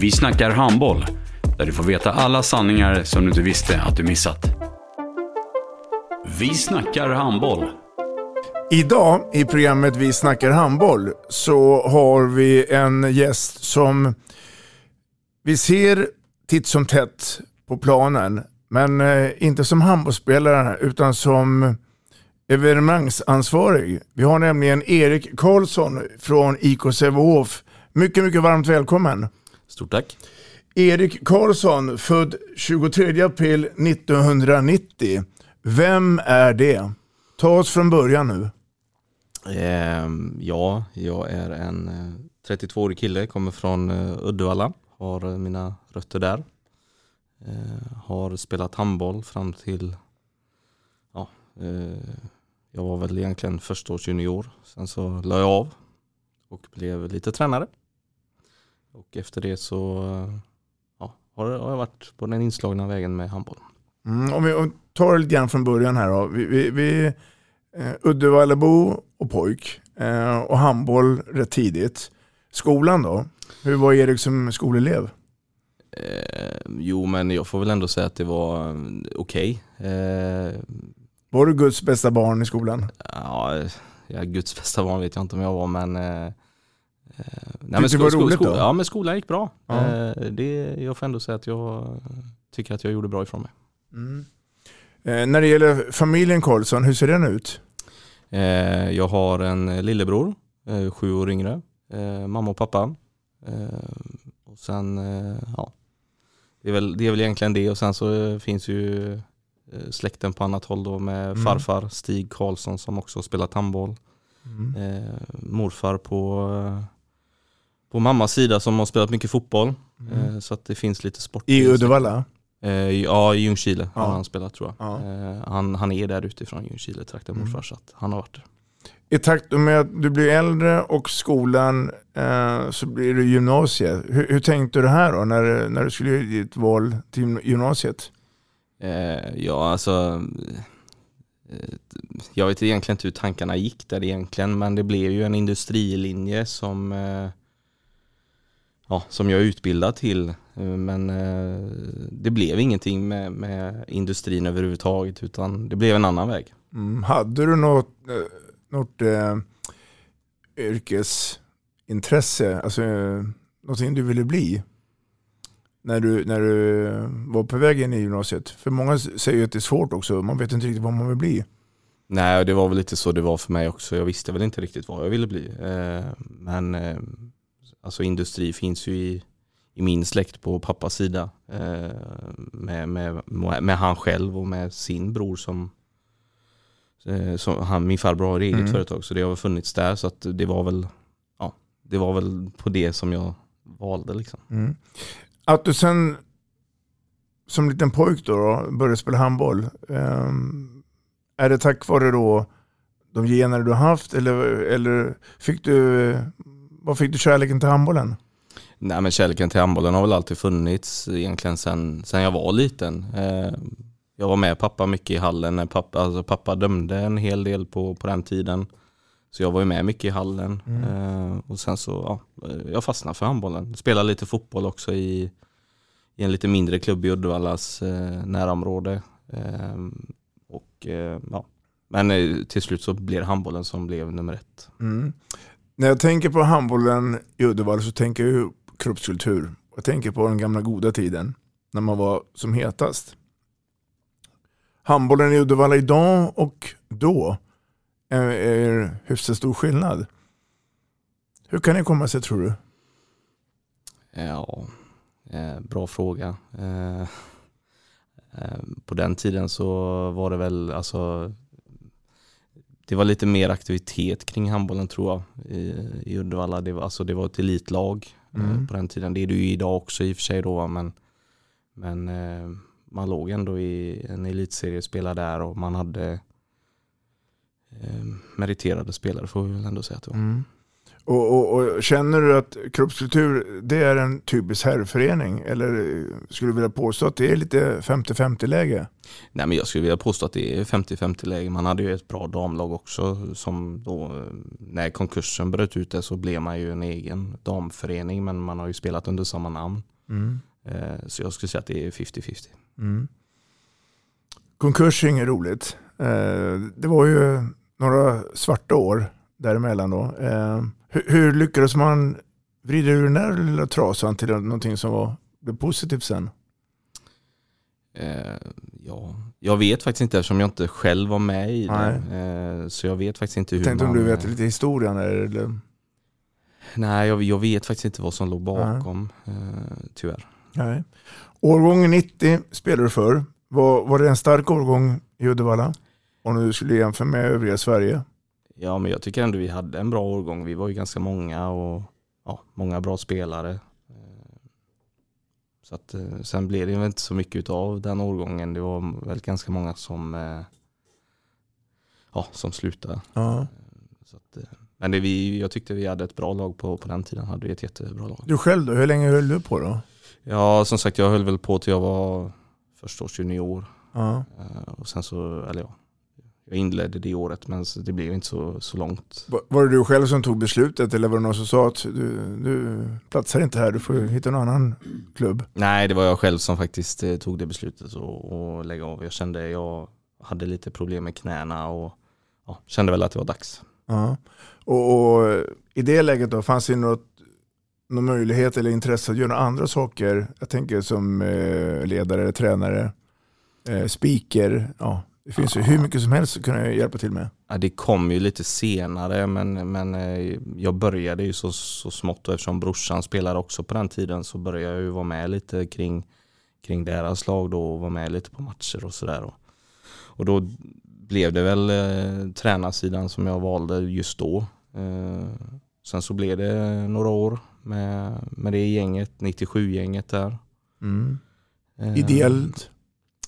Vi snackar handboll, där du får veta alla sanningar som du inte visste att du missat. Vi snackar handboll. Idag i programmet Vi snackar handboll så har vi en gäst som vi ser titt som tätt på planen. Men eh, inte som handbollsspelare utan som evenemangsansvarig. Vi har nämligen Erik Karlsson från IK Sävehof. Mycket, mycket varmt välkommen. Stort tack. Erik Karlsson, född 23 april 1990. Vem är det? Ta oss från början nu. Eh, ja, jag är en eh, 32-årig kille, kommer från eh, Uddevalla, har eh, mina rötter där. Eh, har spelat handboll fram till, ja, eh, jag var väl egentligen första års junior. Sen så la jag av och blev lite tränare. Och efter det så eh, ja, har har jag varit på den inslagna vägen med handboll. Mm, om vi tar det lite grann från början här då. Vi, vi, vi eh, Uddevallabo och pojk eh, och handboll rätt tidigt. Skolan då? Hur var Erik som skolelev? Eh, jo men jag får väl ändå säga att det var eh, okej. Eh, Var du Guds bästa barn i skolan? ja, ja, Guds bästa barn vet jag inte om jag var men eh, eh, Tyckte nej, det var roligt då? Ja men skolan gick bra. Ja. Eh, det, jag får ändå säga att jag tycker att jag gjorde bra ifrån mig. Mm. Eh, när det gäller familjen Karlsson, hur ser den ut? Eh, jag har en lillebror, eh, sju år yngre, eh, mamma och pappa. Och sen, ja, det är, väl, det är väl egentligen det och sen så finns ju släkten på annat håll då med Mm. farfar Stig Karlsson som också har spelat handboll. Mm. Morfar på, på mammas sida som har spelat mycket fotboll. Eh, så att det finns lite sport. I Uddevalla? Eh, ja, i Ljungskile Ja. har han spelat tror jag. Ja. Eh, han, han är där utifrån Ljungskile trakten Mm. morfar så att han har varit där. I takt med att du blir äldre och skolan eh, så blir det gymnasiet. Hur, hur tänkte du här då när, när du skulle göra ditt val till gymnasiet? Eh, ja, alltså eh, jag vet egentligen inte hur tankarna gick där egentligen men det blev ju en industrilinje som ja, som jag är utbildad till eh, men eh, det blev ingenting med, med industrin överhuvudtaget utan det blev en annan väg. Mm. Hade du något, eh, något eh, yrkesintresse, alltså någonting du ville bli? När du, när du var på väg in i gymnasiet? För många säger ju att det är svårt också, man vet inte riktigt vad man vill bli. Nej, det var väl lite så det var för mig också. Jag visste väl inte riktigt vad jag ville bli. Men alltså industri finns ju i, i min släkt på pappas sida. eh, Med, med, med han själv och med sin bror som, eh, som han, min farbror har eget Mm. företag så det har väl funnits där så att det var väl ja, det var väl på det som jag valde liksom. Mm. Att du sen som liten pojk då, då började spela handboll. ehm, är det tack vare då de gener du haft eller, eller fick du, vad fick du kärleken till handbollen? Nej men kärleken till handbollen har väl alltid funnits egentligen sen, jag var liten. Eh, jag var med pappa mycket i hallen när pappa, alltså pappa dömde en hel del på, på den tiden. Så jag var ju med mycket i hallen. Mm. Eh, och sen så, ja, eh, jag fastnade för handbollen. Spelade lite fotboll också i, i en lite mindre klubb i Uddevallas eh, närområde. Och ja, men till slut så blev handbollen som blev nummer ett. Mm. När jag tänker på handbollen i Uddevalla så tänker jag ju kroppskultur. Jag tänker på den gamla goda tiden. när man var som hetast. Handbollen i Uddevalla idag och då är, är hyfsat stor skillnad. Hur kan det komma sig tror du? Ja, eh, bra fråga. Eh, eh, på den tiden så var det väl, alltså det var lite mer aktivitet kring handbollen tror jag i, i Uddevalla. Det var, alltså, det var ett elitlag mm. på den tiden. Det är det ju idag också i och för sig då men, men man låg ändå i en elitseriespelare där och man hade meriterade spelare får vi väl ändå säga att det var. Mm. Och, och, och, känner du att kroppskultur det är en typisk herrförening? Eller skulle du vilja påstå att det är lite 50-50 läge? Nej men jag skulle vilja påstå att det är 50-50 läge. Man hade ju ett bra damlag också som då när konkursen bröt ut det så blev man ju en egen damförening men man har ju spelat under samma namn. Mm. Eh, så jag skulle säga att det är 50-50. Mm. Konkurs är inget roligt. Eh, det var ju några svarta år däremellan då. Hur, hur lyckades man vrida ur den där lilla trasan till någonting som var, blev positivt sen? Eh, ja, jag vet faktiskt inte eftersom jag inte själv var med i det. Eh, så jag vet faktiskt inte hur jag tänkte man... om du vet lite historien eller? Nej, jag, jag, vet faktiskt inte vad som låg bakom, eh, tyvärr. Nej. Årgången 90 spelade du för. Var, var det en stark årgång i Uddevalla? Om du skulle jämföra med övriga Sverige? Ja, men jag tycker ändå vi hade en bra årgång. Vi var ju ganska många och ja, många bra spelare. Eh, så att, eh, sen blev det inte så mycket av den årgången. Det var väl ganska många som, eh, ja, som slutade. Ja. Så att, men det vi, jag tyckte vi hade ett bra lag på, på den tiden. Hade vi ett jättebra lag. Du själv då? Hur länge höll du på då? Ja, som sagt jag höll väl på till jag var första junior. Ja. Och sen så, eller ja, jag inledde det året men det blev inte så, så långt. Var det du själv som tog beslutet eller var det någon som sa att du, du platsar inte här, du får hitta någon annan klubb? Nej, det var jag själv som faktiskt eh, tog det beslutet och, och lägga av. Jag kände jag hade lite problem med knäna och ja, kände väl att det var dags. Ja. Och, och i det läget då, fanns det något, någon möjlighet eller intresse att göra andra saker? Jag tänker som eh, ledare tränare, eh, speaker, ja, det finns ju hur mycket som helst att kunna hjälpa till med. Ja, det kom ju lite senare men, men eh, jag började ju så, så smått och eftersom brorsan spelade också på den tiden så började jag ju vara med lite kring, kring deras lag då och vara med lite på matcher och sådär. Och, och då blev det väl eh, tränarsidan som jag valde just då. Eh, sen så blev det några år med, med det gänget, 97-gänget där. Mm. Eh, ideellt?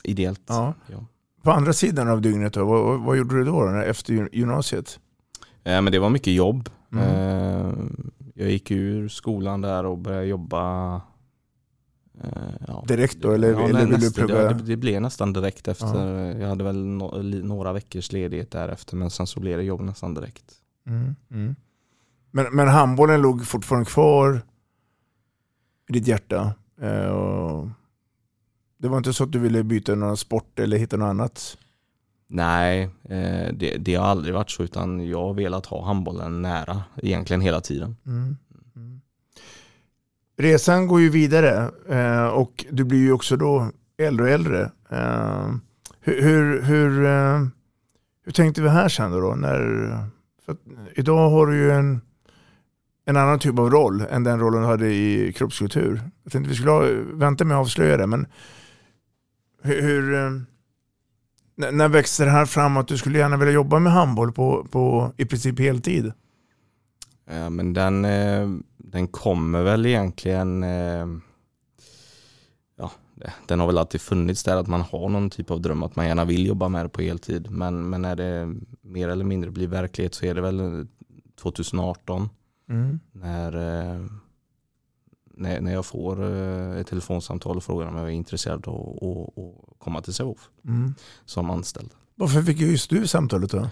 Ideellt, ja. ja. På andra sidan av dygnet då, vad, vad gjorde du då, då efter gymnasiet? Eh, men det var mycket jobb. Mm. Eh, jag gick ur skolan där och började jobba eh, ja. Direkt då eller, ja, eller vill du plugga? Det, det, blev nästan direkt efter. Ja. Jag hade väl no, några veckors ledighet därefter men sen så blev det jobb nästan direkt. Mm. Mm. Men, men handbollen låg fortfarande kvar i ditt hjärta? Eh, och det var inte så att du ville byta någon sport eller hitta något annat? Nej, eh, det, det, har aldrig varit så utan jag har velat ha handbollen nära egentligen hela tiden. Mm. Mm. Resan går ju vidare eh, och du blir ju också då äldre och äldre. Eh, hur, hur, hur, hur tänkte vi här sen då? När, idag har du ju en, en annan typ av roll än den rollen du hade i kroppskultur. Jag tänkte vi skulle vänta med att avslöja det men hur, hur eh, när växte det här fram att du skulle gärna vilja jobba med handboll på, på i princip heltid? Ja, men den, eh, den kommer väl egentligen eh, ja, den har väl alltid funnits där att man har någon typ av dröm att man gärna vill jobba med det på heltid. Men, men när det mer eller mindre blir verklighet så är det väl 2018 mm. när när, när jag får eh, ett telefonsamtal och frågar om jag är intresserad av att komma till Sävehof mm. som anställd. Varför fick just du samtalet då?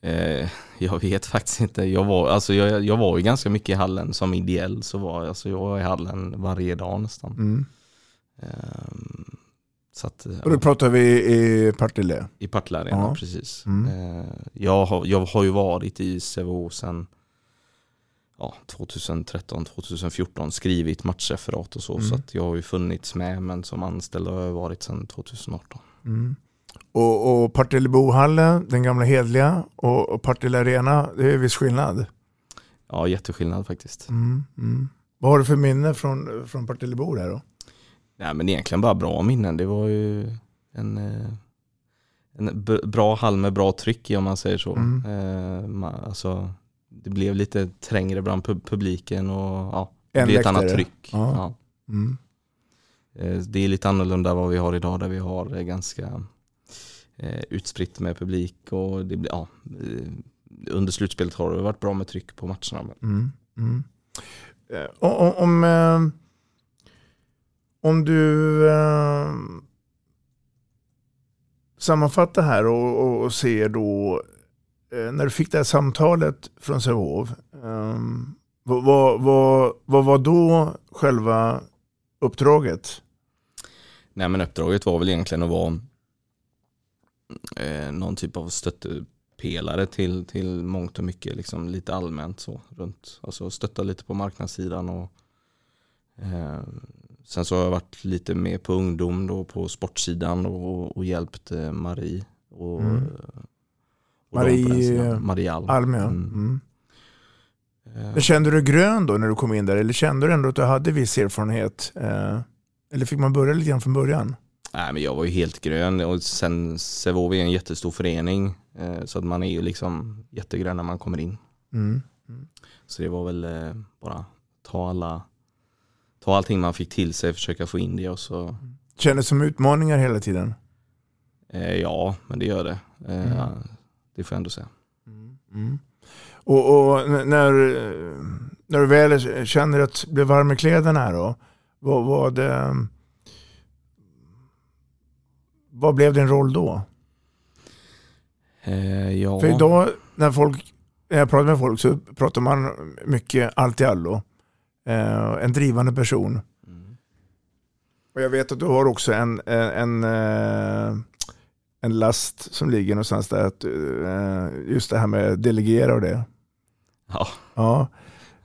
Eh, jag vet faktiskt inte. Jag var, alltså jag, jag var ju ganska mycket i hallen som ideell. Så var, alltså jag var i hallen varje dag nästan. Mm. Eh, så att, och då pratar vi i Partille? I Partille Arena, ja. precis. Mm. Eh, jag, har, jag har ju varit i Sävehof sedan ja, 2013-2014 skrivit matchreferat och så. Mm. Så att jag har ju funnits med men som anställd har jag varit sedan 2018. Mm. Och, och Partillebohallen, den gamla hedliga, och, och Partille Arena, det är viss skillnad. Ja, jätteskillnad faktiskt. Mm. Mm. Vad har du för minne från, från Partillebo där då? Nej men egentligen bara bra minnen. Det var ju en, eh, en bra hall med bra tryck i om man säger så. Mm. Eh, alltså, det blev lite trängre bland pub- publiken och ja, det En blev ett annat tryck. Ja. Mm. Eh, Det är lite annorlunda vad vi har idag där vi har eh, ganska eh, utspritt med publik och det blir, ja, under slutspelet har det varit bra med tryck på matcherna. Mm. Mm. Om, eh, om du sammanfattar här och, och, och ser då när du fick det här samtalet från Sävehof. Eh, vad, vad, vad, vad var då själva uppdraget? Nej men uppdraget var väl egentligen att vara eh, någon typ av stöttepelare till, till mångt och mycket, liksom lite allmänt så runt. Alltså stötta lite på marknadssidan och eh, sen så har jag varit lite mer på ungdom då på sportsidan och, och hjälpt eh, Marie och, Mm. och dem på den Marie, sidan. Marie Alm. Alm, ja. Mm. Mm. Eh, Men kände du grön då när du kom in där? Eller kände du ändå att du hade viss erfarenhet? Eh, eller fick man börja lite grann från början? Nej men jag var ju helt grön och sen Sävehof är en jättestor förening eh, så att man är ju liksom jättegrön när man kommer in. Mm. Så det var väl eh, bara ta alla ta allting man fick till sig, försöka få in det och så Kändes som utmaningar hela tiden? eh, ja, men det gör det. Eh, Mm. Det får jag ändå säga. Mm. Och, och n- när, när du väl känner att du blir varm i kläderna här då, vad, vad, eh, vad blev din roll då? Eh, ja. För idag när, folk, när jag pratar med folk så pratar man mycket allt i allo. Eh, en drivande person. Mm. Och jag vet att du har också en, en, en, eh, en last som ligger någonstans där. Att, eh, just det här med delegera och det. Ja. Ja.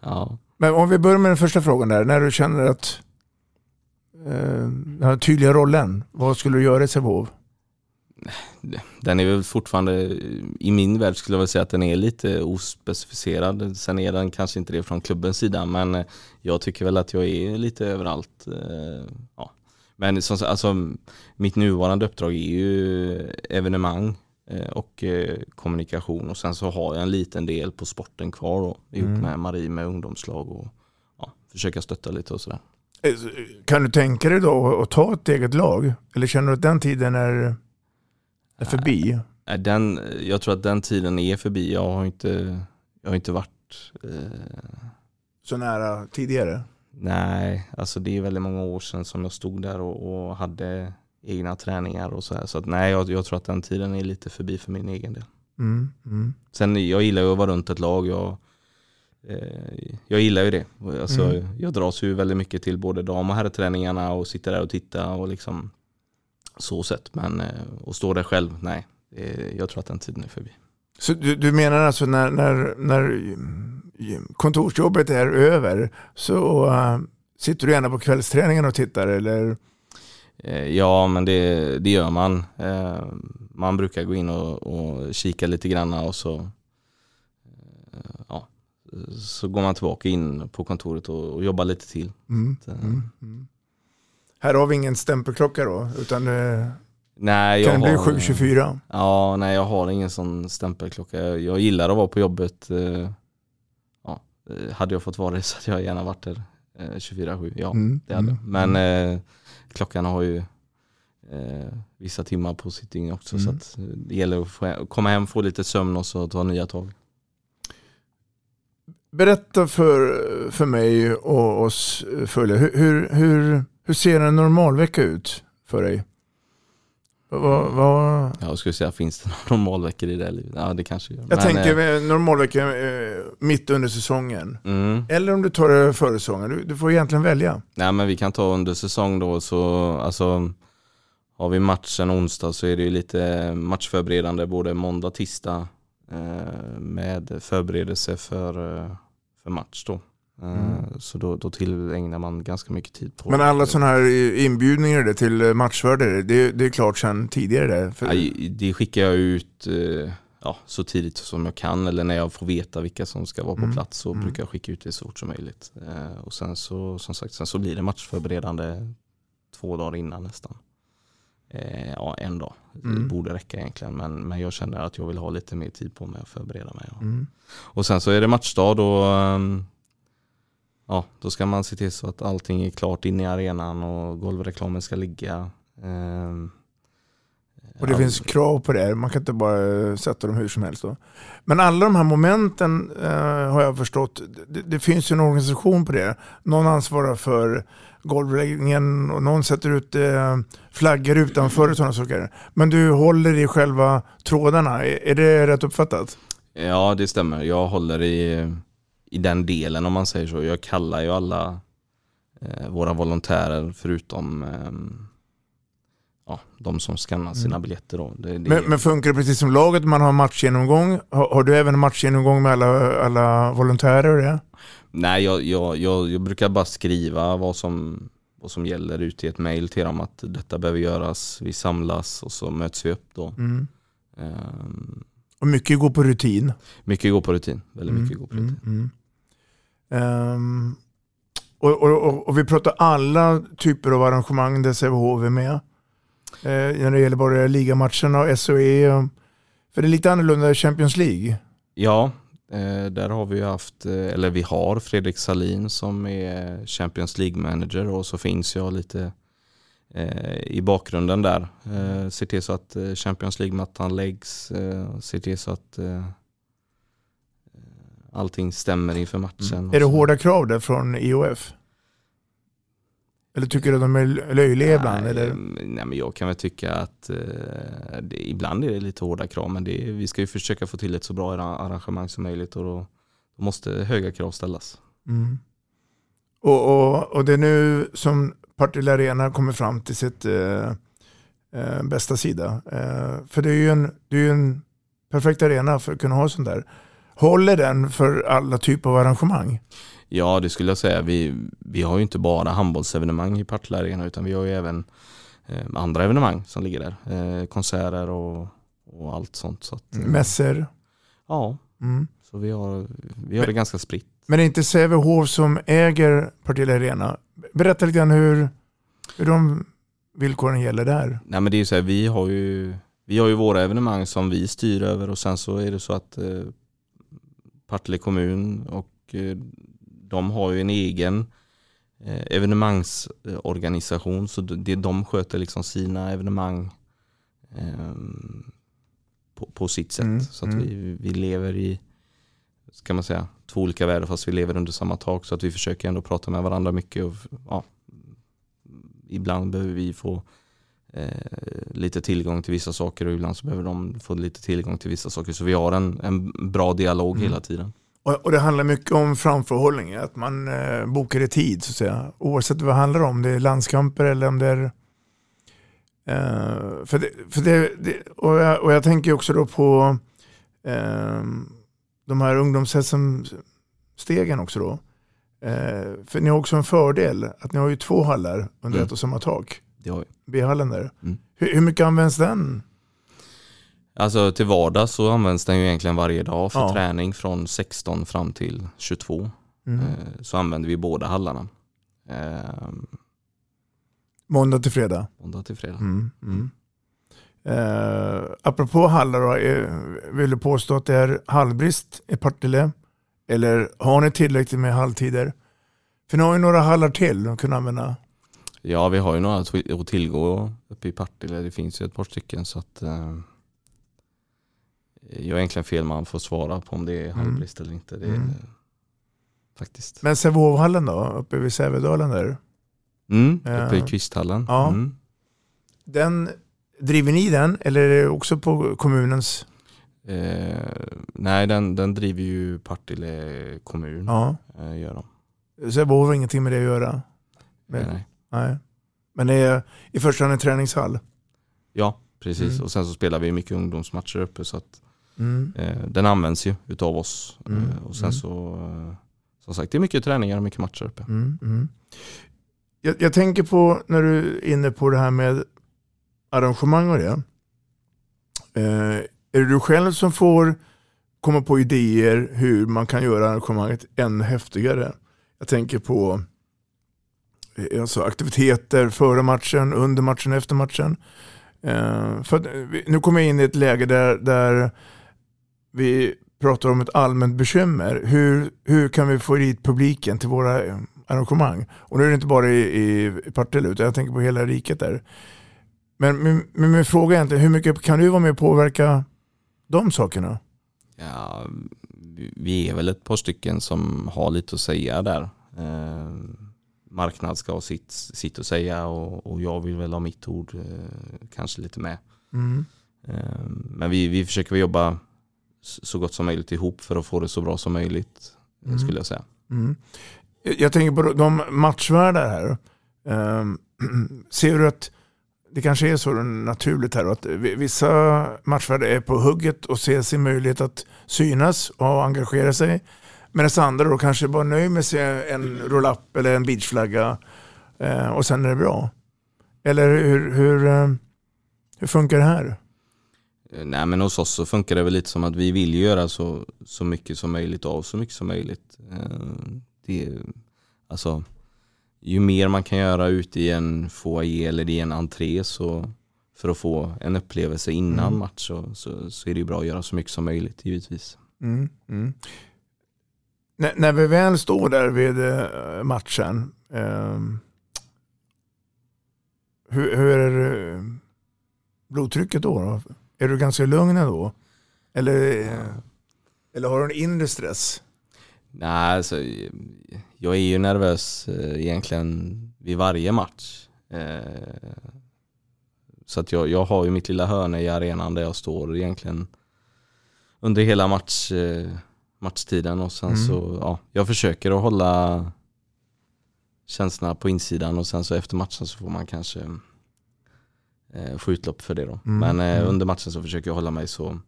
ja. Men om vi börjar med den första frågan där. När du känner att eh, den här tydliga rollen, vad skulle du göra i Sävehof? Den är väl fortfarande, i min värld skulle jag väl säga att den är lite ospecificerad. Sen är den kanske inte det från klubbens sida men jag tycker väl att jag är lite överallt. eh, Ja. Men som, alltså, mitt nuvarande uppdrag är ju evenemang eh, och eh, kommunikation och sen så har jag en liten del på sporten kvar då, ihop Mm. med Marie med ungdomslag och ja, försöka stötta lite och sådär. Eh, Kan du tänka dig då att ta ett eget lag? Eller känner du att den tiden är, är förbi? Nej, Den, jag tror att den tiden är förbi. Jag har inte, jag har inte varit eh, Så nära tidigare? Nej, alltså det är väldigt många år sedan som jag stod där och, och hade egna träningar och så här. Så att nej, jag, jag tror att den tiden är lite förbi för min egen del. Mm, mm. Sen jag gillar ju att vara runt ett lag. Jag, eh, jag gillar ju det. Alltså, Mm. Jag dras ju väldigt mycket till både dam och herrträningarna och sitter där och tittar och liksom så sett. Men eh, att stå där själv, nej. Det, jag tror att den tiden är förbi. Så du, du menar alltså när, när, när kontorsjobbet är över så uh, sitter du gärna på kvällsträningen och tittar eller? Eh, Ja, men det, det gör man. Eh, Man brukar gå in och, och kika lite granna och så, ja, så går man tillbaka in på kontoret och, och jobbar lite till. Mm, Så, mm, mm. Här har vi ingen stämpelklocka då, utan Nej, kan det bli har, 7.24? Ja, nej jag har ingen sån stämpelklocka. Jag, jag gillar att vara på jobbet. eh, Ja, eh, hade jag fått vara det så hade jag gärna varit där eh, 24-7. Ja, Mm, det hade mm. Men eh, klockan har ju eh, vissa timmar på sitt dygn också. Mm. Så att eh, det gäller att få, komma hem, få lite sömn och så ta nya tag. Berätta för, för mig och oss följare, hur, hur, hur, hur ser en normalvecka ut för dig? Vad, vad, Jag skulle säga, finns det några normalveckor i det livet? Ja, det kanske gör. jag Men, tänker eh, med normalvecka eh, mitt under säsongen. mm. Eller om du tar det före säsongen. Du, du får egentligen välja. Nej men vi kan ta under säsong då så alltså har vi matchen onsdag så är det ju lite matchförberedande både måndag, tisdag eh, med förberedelse för, eh, för match då. Eh, Så då, då tillägnar man ganska mycket tid på Men alla sådana här inbjudningar till matchvärdar, det, det är klart sedan tidigare det. För, Ja, det skickar jag ut eh, ja, så tidigt som jag kan eller när jag får veta vilka som ska vara på Mm. plats så Mm. brukar jag skicka ut det så fort som möjligt. Eh, Och sen så, som sagt, sen så blir det matchförberedande två dagar innan nästan. Eh, Ja, en dag. Mm. Det borde räcka egentligen men, men jag känner att jag vill ha lite mer tid på mig att förbereda mig. Mm. Och sen så är det matchdag då, ehm, ja, då ska man se till så att allting är klart inne i arenan och golvreklamen ska ligga. ehm, Och det ja, finns krav på det, man kan inte bara sätta dem hur som helst. Då. Men alla de här momenten eh, har jag förstått, det, det finns ju en organisation på det. Någon ansvarar för golvläggningen och någon sätter ut eh, flaggor utanför och sådana saker. Men du håller i själva trådarna, är, är det rätt uppfattat? Ja, det stämmer. Jag håller i, i den delen om man säger så. Jag kallar ju alla eh, våra volontärer förutom ehm, ja, de som skannar sina Mm. biljetter. Då. Det, det, Men, men funkar det precis som laget, man har matchgenomgång? Har, har du även matchgenomgång med alla, alla volontärer och det? Nej, jag, jag, jag, jag brukar bara skriva vad som, vad som gäller ut i ett mail till dem att detta behöver göras, vi samlas och så möts vi upp då. Mm. Ehm, Och mycket går på rutin. mycket går på rutin, väldigt mycket går på rutin. Mm, Um, och, och, och, och vi pratar alla typer av arrangemang där Sävehof är med. Uh, när det gäller både ligamatcherna och SOE. För det är lite annorlunda i Champions League. Ja, eh, där har vi ju haft, eh, eller vi har Fredrik Salin som är Champions League-manager och så finns jag lite eh, i bakgrunden där. Eh, ser till så att eh, Champions League-mattan läggs, eh, ser till så att allting stämmer inför matchen. och Är det så. hårda krav där från IOF? Eller tycker du att de är löjliga ibland? Nej, Eller? eh, nej men jag kan väl tycka att eh, det, ibland är det lite hårda krav men det, vi ska ju försöka få till ett så bra arra- arrangemang som möjligt och då, då måste höga krav ställas. Mm. Och, och, och det är nu som Partille Arena kommer fram till sitt eh, eh, bästa sida. Eh, för det är ju en, det är ju en perfekt arena för att kunna ha sånt där. Håller den för alla typer av arrangemang? Ja, det skulle jag säga. Vi, vi har ju inte bara handbollsevenemang i Partille Arena utan vi har ju även eh, andra evenemang som ligger där. Eh, konserter och, och allt sånt. Så att, eh, Mässor? Ja, Mm. så vi har, vi har det ganska spritt. Men det är inte Sävehof som äger Partille Arena. Berätta lite grann hur, hur de villkoren gäller där. Nej men det är så här, vi har ju, vi har ju våra evenemang som vi styr över och sen så är det så att eh, Partille kommun och eh, de har ju en egen eh, evenemangsorganisation så det, de sköter liksom sina evenemang eh, på, på sitt sätt. Mm, Så att mm. vi, vi lever i, ska man säga, två olika världar fast vi lever under samma tak så att vi försöker ändå prata med varandra mycket och ja, ibland behöver vi få lite tillgång till vissa saker och ibland så behöver de få lite tillgång till vissa saker. Så vi har en, en bra dialog Mm. hela tiden. Och, och det handlar mycket om framförhållning, att man eh, bokar i tid så att säga. Oavsett vad det handlar om, det är landskamper eller om det är... Eh, för det, för det, det, och, jag, och jag tänker också då på eh, de här ungdoms-SM-stegen också då. Eh, för ni har också en fördel, att ni har ju två hallar under Mm. ett och samma tak. Det har vi. B-hallen. Mm. Hur, hur mycket används den? Alltså till vardags så används den ju egentligen varje dag för Ja. träning från 16 fram till 22. Mm. Eh, så använder vi båda hallarna. Eh, Måndag till fredag. måndag till fredag. Mm, mm. Eh, apropå hallar, då, eh, vill du påstå att det är hallbrist i Partille? Eller har ni tillräckligt med halltider? För ni har ju några hallar till att kunna använda. Ja vi har ju några att att tillgå uppe i Partille. Det finns ju ett par stycken så att eh, jag är egentligen fel man får svara på om det är Mm. halvbrist eller inte. Det är, Mm. Faktiskt. Men Sävehof-hallen då, uppe vid Sävedalen där. Mm, uppe i Eh, Kvisthallen. ja. Mm. Den, driver ni den eller är det också på kommunens? Eh, nej, den, den driver ju Partille kommun. Ja. Eh, gör de. Sävehof har ingenting med det att göra? Men, nej. nej. Men det är i första hand en träningshall? Ja, precis. Mm. Och sen så spelar vi mycket ungdomsmatcher uppe så att Mm. eh, den används ju utav oss. Mm, Eh, och sen mm. så, eh, som sagt, det är mycket träningar och mycket matcher uppe. Mm, mm. Jag, jag, tänker på när du är inne på det här med arrangemang och det. Eh, är det du själv som får komma på idéer hur man kan göra arrangemanget ännu häftigare? Jag tänker på Eh, alltså aktiviteter före matchen, under matchen, efter matchen. Eh, för eh, nu kommer jag in i ett läge där, där vi pratar om ett allmänt bekymmer. Hur, hur kan vi få dit publiken till våra eh, arrangemang? Och nu är det inte bara i, i Partille utan jag tänker på hela riket där. Men min, min fråga är egentligen, hur mycket kan du vara med och påverka de sakerna? Ja, vi är väl ett par stycken som har lite att säga där. Eh, marknad ska ha sitt, sitt att säga och, och jag vill väl ha mitt ord eh, kanske lite med. Mm. Eh, men vi, vi försöker jobba så gott som möjligt ihop för att få det så bra som möjligt mm. skulle jag säga. Mm. Jag tänker på de matchvärdar här. Um, ser du att det kanske är så naturligt här att vissa matchvärdar är på hugget och ser sin möjlighet att synas och engagera sig. Medan andra då kanske bara nöjer med sig en roll-up eller en beachflagga eh, och sen är det bra. Eller hur, hur, eh, hur funkar det här? Eh, nej men hos oss så funkar det väl lite som att vi vill göra så, så mycket som möjligt av så mycket som möjligt. Det, alltså, ju mer man kan göra ute i en foyer eller i en entré så för att få en upplevelse innan mm. match så, så, så, är det ju bra att göra så mycket som möjligt givetvis. Mm. Mm. När, när vi väl står där vid eh, matchen, eh, hur, hur, är eh, blodtrycket då, då? Är du ganska lugn då? Eller, ja. eller har du en inre stress? Nej, alltså, jag är ju nervös egentligen vid varje match. Så att jag, jag har ju mitt lilla hörne i arenan där jag står egentligen under hela match matchtiden och sen mm. så, ja, jag försöker att hålla känslorna på insidan och sen så efter matchen så får man kanske eh, få utlopp för det då. Mm. Men eh, mm. under matchen så försöker jag hålla mig så,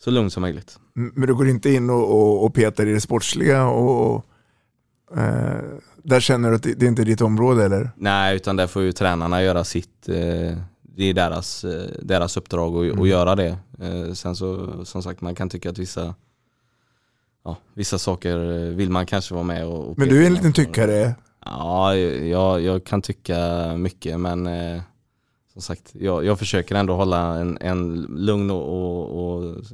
så lugn som möjligt. Men du går inte in och, och, och petar i det sportsliga och, och eh, där känner du att det, det är inte är ditt område eller? Nej, utan där får ju tränarna göra sitt eh, det är deras, eh, deras uppdrag att, mm. göra det. Eh, sen så som sagt man kan tycka att vissa ja, vissa saker vill man kanske vara med och, och Men du är en liten tyckare? Ja, jag, jag kan tycka mycket men eh, som sagt, jag, jag försöker ändå hålla en, en lugn och, och, och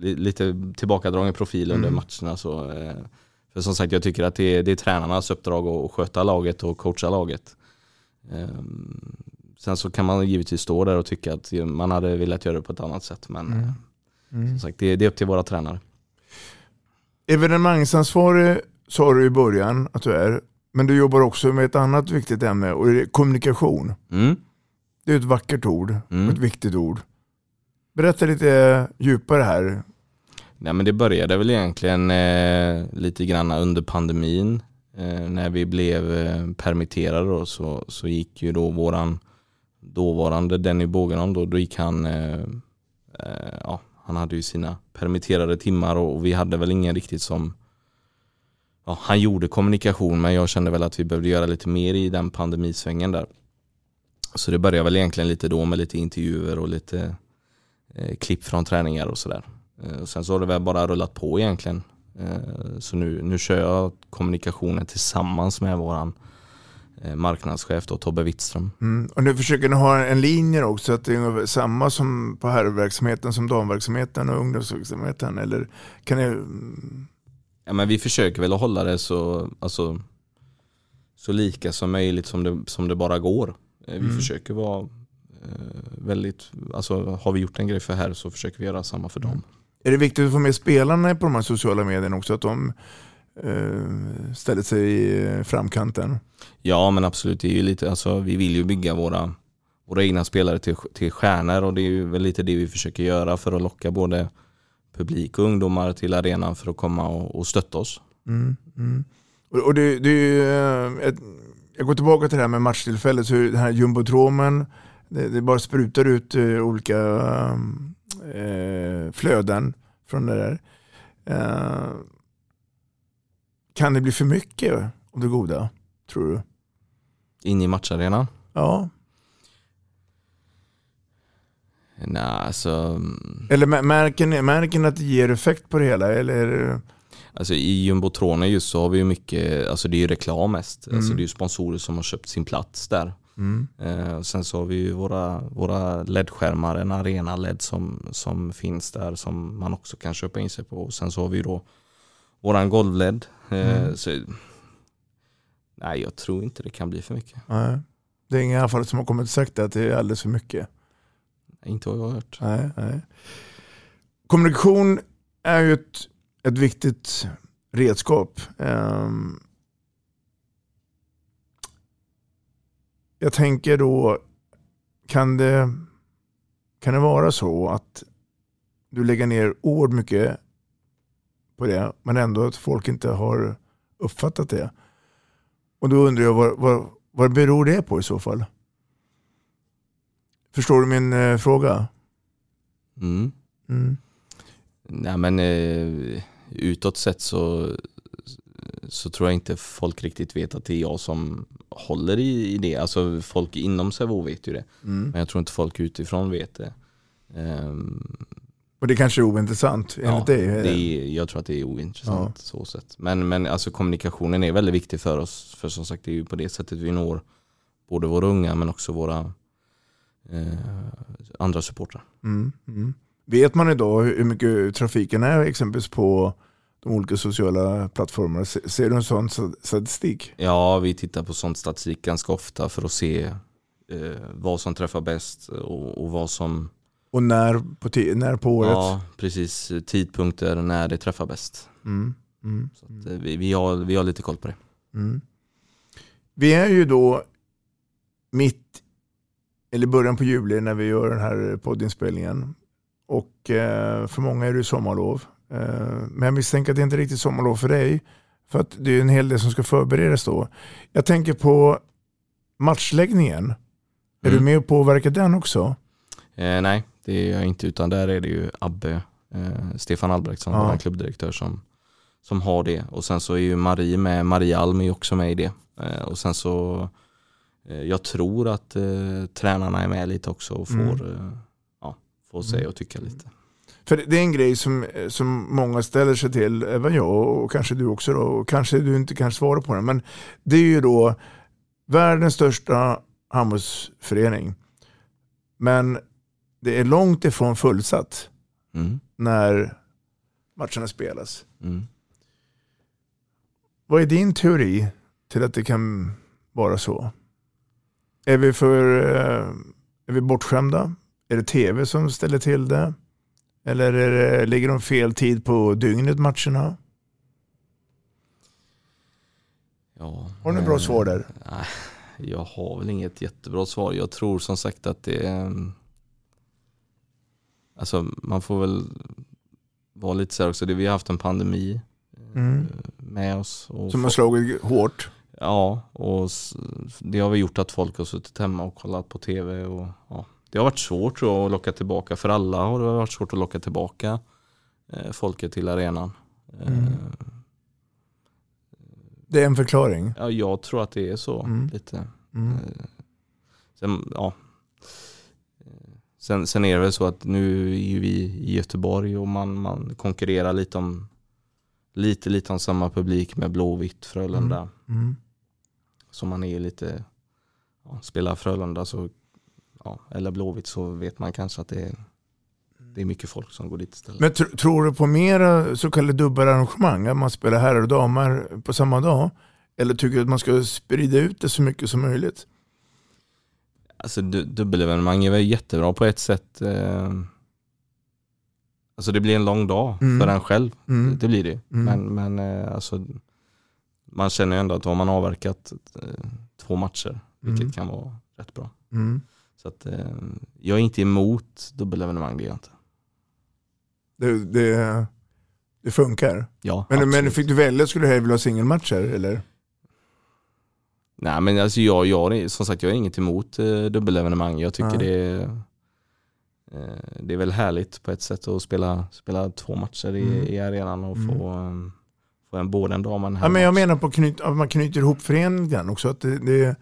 lite tillbakadragen profil under mm. matcherna. Så, eh, för som sagt, jag tycker att det är, det är tränarnas uppdrag att sköta laget och coacha laget. Eh, sen så kan man givetvis stå där och tycka att man hade velat göra det på ett annat sätt men mm. Mm. som sagt, det, det är upp till våra tränare. Evenemangsansvarig sa du i början att du är, men du jobbar också med ett annat viktigt ämne och det är kommunikation. Mm. Det är ett vackert ord mm. ett viktigt ord. Berätta lite djupare här. Nej, men det började väl egentligen eh, lite grann under pandemin. Eh, när vi blev eh, permitterade då, så, så gick ju då våran dåvarande Denny Bågenholm, då, då gick han eh, eh, ja, han hade ju sina permitterade timmar och vi hade väl ingen riktigt som ja, Han gjorde kommunikation men jag kände väl att vi behövde göra lite mer i den pandemisvängen där. Så det började väl egentligen lite då med lite intervjuer och lite eh, klipp från träningar och sådär. Eh, sen så har det väl bara rullat på egentligen. Eh, så nu, nu kör jag kommunikationen tillsammans med våran Eh, marknadschef då, Tobbe Wittström. Mm. Och nu försöker ni ha en linje också, att det är samma som på herrverksamheten som damverksamheten och ungdomsverksamheten? Eller kan ni... Ja, men vi försöker väl att hålla det så, alltså, så lika som möjligt som det, som det bara går. Eh, vi mm. försöker vara eh, väldigt, alltså har vi gjort en grej för här så försöker vi göra samma för dem. Är det viktigt att få med spelarna på de här sociala medierna också? Att de Eh, ställer sig i framkanten. Ja men absolut, det är ju lite, alltså, vi vill ju bygga våra, våra egna spelare till, till stjärnor och det är ju väl lite det vi försöker göra för att locka både publik och ungdomar till arenan för att komma och, och stötta oss. Mm, mm. Och, och det, det är eh, ett, jag går tillbaka till det här med matchtillfället, så den här jumbotromen, det, det bara sprutar ut uh, olika uh, flöden från det där. Uh, kan det bli för mycket av det goda, tror du? In i matcharenan? Ja. Nej, alltså... mm, Eller mä- märker ni, märker ni att det ger effekt på det hela? Eller? Alltså i jumbotronen just så har vi ju mycket, alltså det är ju reklam mest. Mm. Alltså det är ju sponsorer som har köpt sin plats där. Mm. Eh, och sen så har vi ju våra, våra LED-skärmar, en arena-LED som, som finns där som man också kan köpa in sig på. Och sen så har vi då våran golv-LED. Eh, Mm. så, nej jag tror inte det kan bli för mycket. Nej. Det är ingen i alla fall som har kommit och sagt att det är alldeles för mycket. Inte vad jag har hört. Nej, nej. Kommunikation är ju ett, ett viktigt redskap. Ehm, jag tänker då, kan det, kan det vara så att du lägger ner oerhört mycket på det, men ändå att folk inte har uppfattat det? Och då undrar jag, vad, vad, vad beror det på i så fall? Förstår du min eh, fråga? Mm. Mm. Nej men eh, utåt sett så, så tror jag inte folk riktigt vet att det är jag som håller i, i det. Alltså folk inom Sävo vet ju det. Mm. Men jag tror inte folk utifrån vet det. Ehm, Och det kanske är ointressant enligt ja, dig? det det? är, jag tror att det är ointressant så sätt. Men, men alltså kommunikationen är väldigt viktig för oss. För som sagt det är ju på det sättet vi når både våra unga men också våra eh, andra supportrar. Mm. Mm. Vet man idag hur mycket trafiken är exempelvis på de olika sociala plattformarna? Se- Ser du en sån sta- statistik? Ja, vi tittar på sånt statistik ganska ofta för att se eh, vad som träffar bäst och, och vad som, Och när på, när på året? ja precis, tidpunkter när det träffar bäst. Mm. Mm. Så eh, vi, vi, har, vi har lite koll på det. Mm. Vi är ju då mitt, eller början på juli när vi gör den här poddinspelningen. Och eh, för många är det sommarlov. Eh, men jag misstänker att det inte är riktigt sommarlov för dig. För att det är en hel del som ska förberedas då. Jag tänker på matchläggningen. Är Mm. du med och påverkar den också? Eh, nej, det är jag inte utan där är det ju Abbe, eh, Stefan Albrektsson, Ja. vår klubbdirektör som, som har det. Och sen så är ju Marie med, Marie Alm är också med i det. Eh, och sen så, eh, jag tror att eh, tränarna är med lite också och får, Mm. eh, ja, får säga och tycka lite. För det är en grej som, som många ställer sig till, även jag och kanske du också då, och kanske du inte kan svara på den. Men det är ju då världens största handbollsförening. Men det är långt ifrån fullsatt Mm. när matcherna spelas. Mm. Vad är din teori till att det kan vara så? Är vi för eh, är vi bortskämda? Är det tv som ställer till det? Eller är det, ligger de fel tid på dygnet matcherna? Ja, Har du något bra eh, svar där? Nej, jag har väl inget jättebra svar. Jag tror som sagt att det är... Alltså man får väl vara lite så här också. Det, vi har haft en pandemi Mm. eh, med oss. Och Som har slagit hårt. Ja, och det har väl gjort att folk har suttit hemma och kollat på tv. Och, ja. Det har varit svårt tror jag, att locka tillbaka. För alla har det varit svårt att locka tillbaka eh, folket till arenan. Eh, Mm. Det är en förklaring. Ja, jag tror att det är så Mm. lite. Mm. Eh, Sen, ja. Sen, sen är det väl så att nu är ju vi i Göteborg och man, man konkurrerar lite om lite, lite om samma publik med Blåvitt, Frölunda. Mm. Så man är lite, ja, spelar Frölunda så, ja, eller Blåvitt så vet man kanske att det är, det är mycket folk som går dit istället. Men tr- tror du på mera så kallade dubbelarrangemang? Att man spelar herrar och damer på samma dag? Eller tycker du att man ska sprida ut det så mycket som möjligt? Alltså du, dubbelevenemang är väl jättebra på ett sätt. Eh, alltså det blir en lång dag Mm. för en själv. Mm. Det, det blir det. Mm. Men, men eh, alltså, man känner ju ändå att då har man avverkat eh, två matcher. Vilket Mm. kan vara rätt bra. Mm. Så att, eh, jag är inte emot dubbelevenemang, det är jag inte. Det, det, det funkar. Ja, Men, men fick du välja, skulle du hellre vilja ha singelmatcher? Eller? Nej men alltså jag, jag, som sagt jag är inget emot eh, dubbelevenemang. Jag tycker det är eh, det är väl härligt på ett sätt att spela, spela två matcher i, Mm. i arenan och Mm. få, eh, på en, både en dam och en Ja, men jag herrmatch. menar på knyt, att man knyter ihop föreningen också. Att det, det,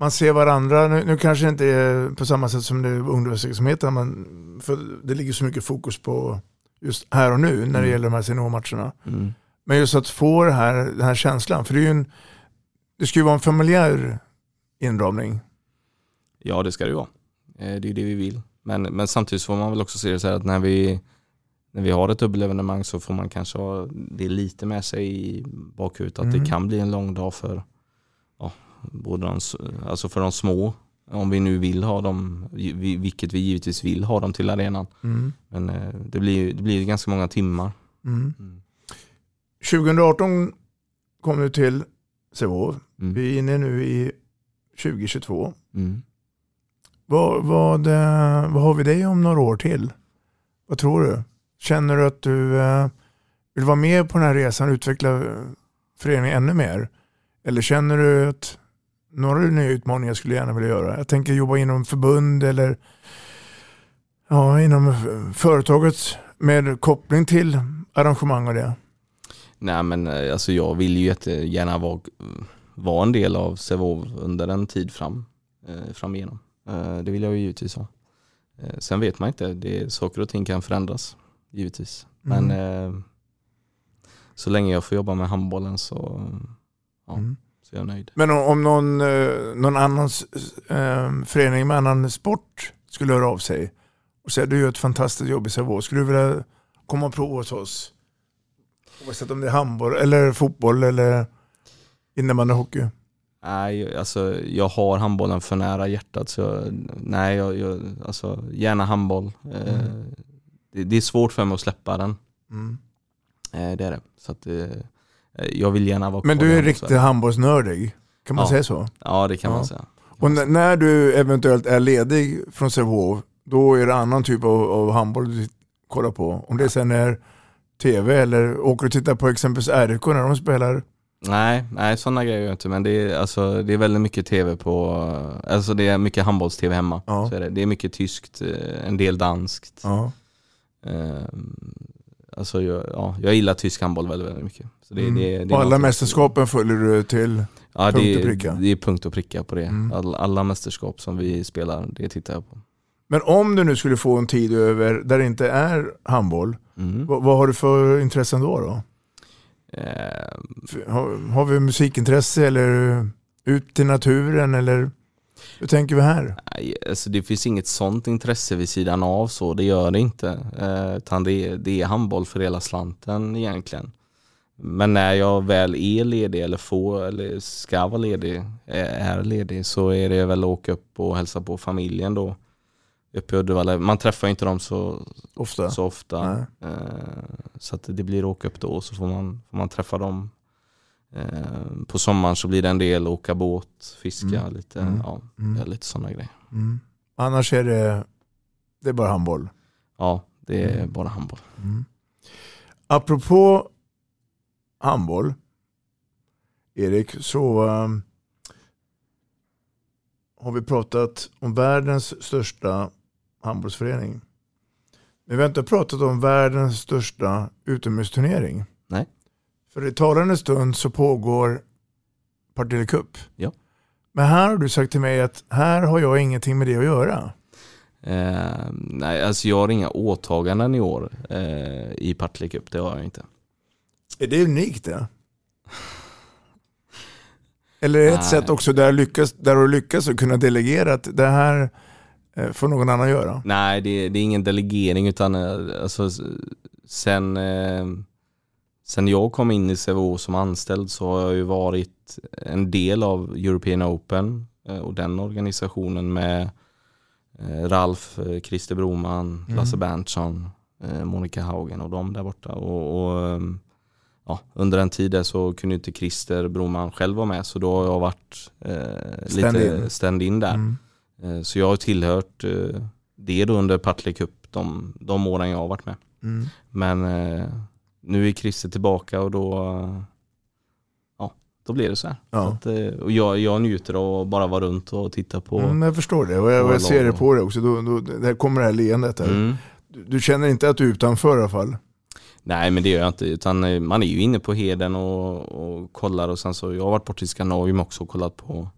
man ser varandra, nu, nu kanske det inte är på samma sätt som det ungdomsverksamheten, men för det ligger så mycket fokus på just här och nu när det Mm. gäller de här seniormatcherna. Mm. Men just att få det här, den här känslan, för det är ju en, det ska ju vara en familjär inramning. Ja, det ska det vara. Eh, Det är det vi vill. Men, men samtidigt får man väl också se det så här att när vi, när vi har ett dubbelevenemang så får man kanske ha det lite med sig i bakhuvudet att Mm. det kan bli en lång dag för, ja, både de, alltså för de små. Om vi nu vill ha dem, vi- vilket vi givetvis vill ha dem till arenan. Mm. Men eh, det blir, det blir ganska många timmar. Mm. Mm. 2018 kom du till Sävehof. Mm. Vi är inne nu i 2022. Mm. Vad, vad, eh, vad har vi dig om några år till? Vad tror du? Känner du att du eh, vill vara med på den här resan och utveckla eh, föreningen ännu mer? Eller känner du att några nya utmaningar skulle jag gärna vilja göra? Jag tänker jobba inom förbund eller ja, inom företaget med koppling till arrangemang och det. Nej men eh, alltså jag vill ju jättegärna vara, vara en del av Sävehof under en tid fram, eh, framigenom. Eh, det vill jag ju givetvis ha. Eh, sen vet man inte, det, saker och ting kan förändras givetvis. Men Mm. eh, så länge jag får jobba med handbollen så, ja, Mm. så är jag nöjd. Men om, någon, eh, någon annan förening med annan sport skulle höra av sig och säga du gör ett fantastiskt jobb i Sävehof, skulle du vilja komma och prova hos oss? Oavsett om det är handboll eller fotboll eller innebandy hockey. Nej, alltså jag har handbollen för nära hjärtat så jag, nej, jag, jag, alltså gärna handboll. Eh, Mm. det, det är svårt för mig att släppa den. Mm. Eh, det är det. Så att, eh, jag vill gärna vara Men du är riktigt handbollsnördig, kan man Ja. säga så? Ja, det kan Ja. man säga. Och n- när du eventuellt är ledig från Sävehof, då är det annan typ av, av handboll du kollar på. Om det sen är tv eller åker och tittar på exempelvis RIK när de spelar. Nej, nej sådana grejer gör jag inte men det är, alltså, det är väldigt mycket tv på, alltså det är mycket handbolls-tv hemma. Ja. Så är det. det är mycket tyskt, eh, en del danskt. Ja. Eh, Alltså jag, ja, jag gillar tysk handboll väldigt, väldigt mycket. Så det, Mm. det, det och alla mästerskapen följer du till ja, punkt och pricka. Det är punkt och pricka på det. Mm. All, alla mästerskap som vi spelar, det tittar jag på. Men om du nu skulle få en tid över där det inte är handboll, Mm. vad, vad har du för intressen då? då? Eh, Har, har vi musikintresse eller ut till naturen eller hur tänker vi här? Nej, alltså det finns inget sånt intresse vid sidan av så, det gör det inte. Eh, utan det, är- det är handboll för hela slanten egentligen. Men när jag väl är ledig eller får eller ska vara ledig, eh, är ledig så är det väl att åka upp och hälsa på familjen då. Uppe i Uddevalla. Man träffar ju inte dem så, Ofta. så ofta. Eh, så att det blir åka upp då så får man, får man träffa dem. Eh, på sommaren så blir det en del åka båt, fiska Mm. lite, Mm. ja, Mm. lite sådana grejer. Mm. Annars är det, det är bara handboll. Ja, det är Mm. bara handboll. Mm. Apropå handboll, Erik, så um, har vi pratat om världens största handbollsförening. Men vi har inte pratat om världens största utomhusturnering. Nej. För i talande stund så pågår Partille Cup. Ja. Men här har du sagt till mig att här har jag ingenting med det att göra. Eh, nej, alltså jag har inga åtaganden i år eh, i Partille Cup, det har jag inte. Är det unikt det? Eller är det ett Nej. sätt också där, lyckas, där du lyckas att kunna delegera att det här får någon annan göra? Nej, det, det är ingen delegering utan eh, alltså, sen, eh, sen jag kom in i CVO som anställd så har jag ju varit en del av European Open eh, och den organisationen med eh, Ralf, eh, Christer Broman, Mm. Lasse Berntsson, eh, Monica Haugen och de där borta. Och, och, ja, under en tid där så kunde inte Christer Broman själv vara med så då har jag varit eh, Stand-in. lite stand-in där. Mm. Eh, Så jag har tillhört eh, det då under Partille Cup de, de åren jag har varit med. Mm. Men eh, nu är Christer tillbaka och då, ja, då blir det så här. Ja. Så att, och jag, jag njuter av att bara vara runt och titta på. Mm, jag förstår det och jag, och jag ser det på det också. Då, då, där kommer det här leendet. Här. Mm. Du, du känner inte att du är utanför i alla fall? Nej men det gör jag inte utan man är ju inne på Heden och, och kollar och sen så jag har varit borta i Skandinavien också och kollat på,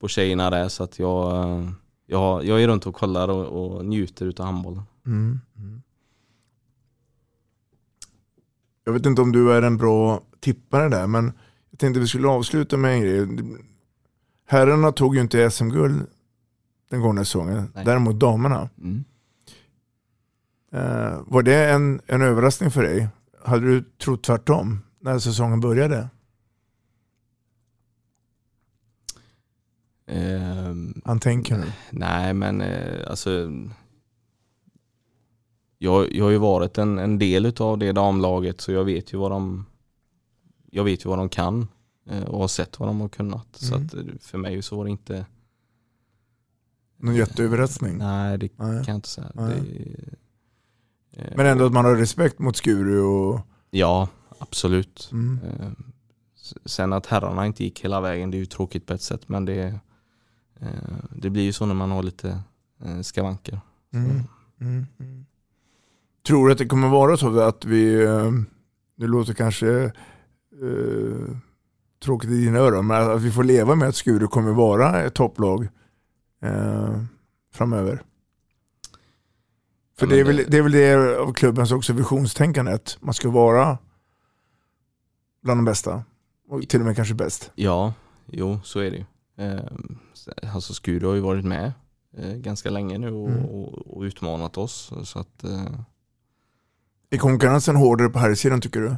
på tjejerna där så att jag, jag, jag är runt och kollar och, och njuter utav handbollen. Mm. Mm. Jag vet inte om du är en bra tippare där men jag tänkte vi skulle avsluta med en grej. Herrarna tog ju inte SM-guld den gångna säsongen, Nej. däremot damerna. Mm. Eh, var det en, en överraskning för dig? Hade du trott tvärtom när säsongen började? Ehm, Han tänker nu. Nej men eh, alltså jag, jag har ju varit en, en del utav det damlaget så jag vet ju vad de Jag vet ju vad de kan eh, och har sett vad de har kunnat. Så Mm. att eh, för mig så var det inte Någon jätteöverraskning. Nej det Nej. kan jag inte säga. Det, Men ändå att man har respekt mot Skuru och... Ja, absolut. Mm. Eh, s- Sen att herrarna inte gick hela vägen, det är ju tråkigt på ett sätt men det, det blir ju så när man har lite eh, skavanker. Mm. Mm. Mm. Tror du att det kommer vara så att vi, eh, det låter kanske eh, tråkigt i dina öron, men att vi får leva med att Skuru kommer vara ett topplag eh, framöver? För Ja, det, är väl, det- det är väl det av klubbens också visionstänkandet. Man ska vara bland de bästa. Och till och med kanske bäst. Ja, jo så är det ju. Eh, Alltså Skuru har ju varit med eh, ganska länge nu och, Mm. och, och utmanat oss. Så att eh, Är konkurrensen hårdare på här sidan tycker du?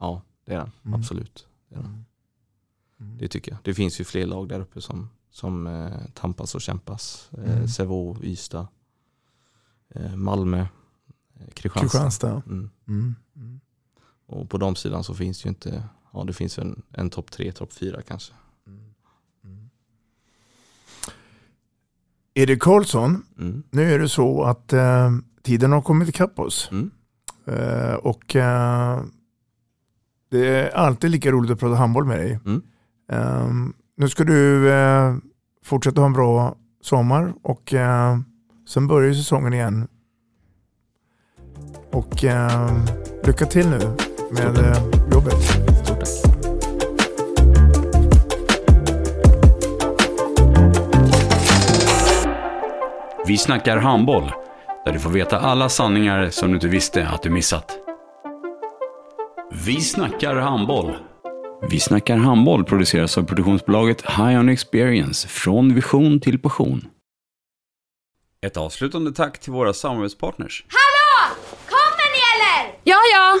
ja, det är den. Mm. Absolut. Det, är den. Mm. det tycker jag. Det finns ju fler lag där uppe som, som eh, tampas och kämpas. Eh, Mm. Sävehof, Ystad, eh, Malmö, eh, Kristianstad. Kristianstad. Mm. Mm. Mm. Och på de sidan så finns ju inte, ja det finns en, en topp tre, topp fyra kanske. Erik Karlsson, Mm. nu är det så att eh, tiden har kommit ikapp oss. Mm. Eh, och eh, det är alltid lika roligt att prata handboll med dig. Mm. Eh, nu ska du eh, fortsätta ha en bra sommar och eh, sen börjar ju säsongen igen. Och eh, lycka till nu med jobbet. Vi snackar handboll, där du får veta alla sanningar som du inte visste att du missat. Vi snackar handboll. Vi snackar handboll produceras av produktionsbolaget High On Experience, från vision till passion. Ett avslutande tack till våra samarbetspartners. Hallå! Kommer ni eller? Ja, ja.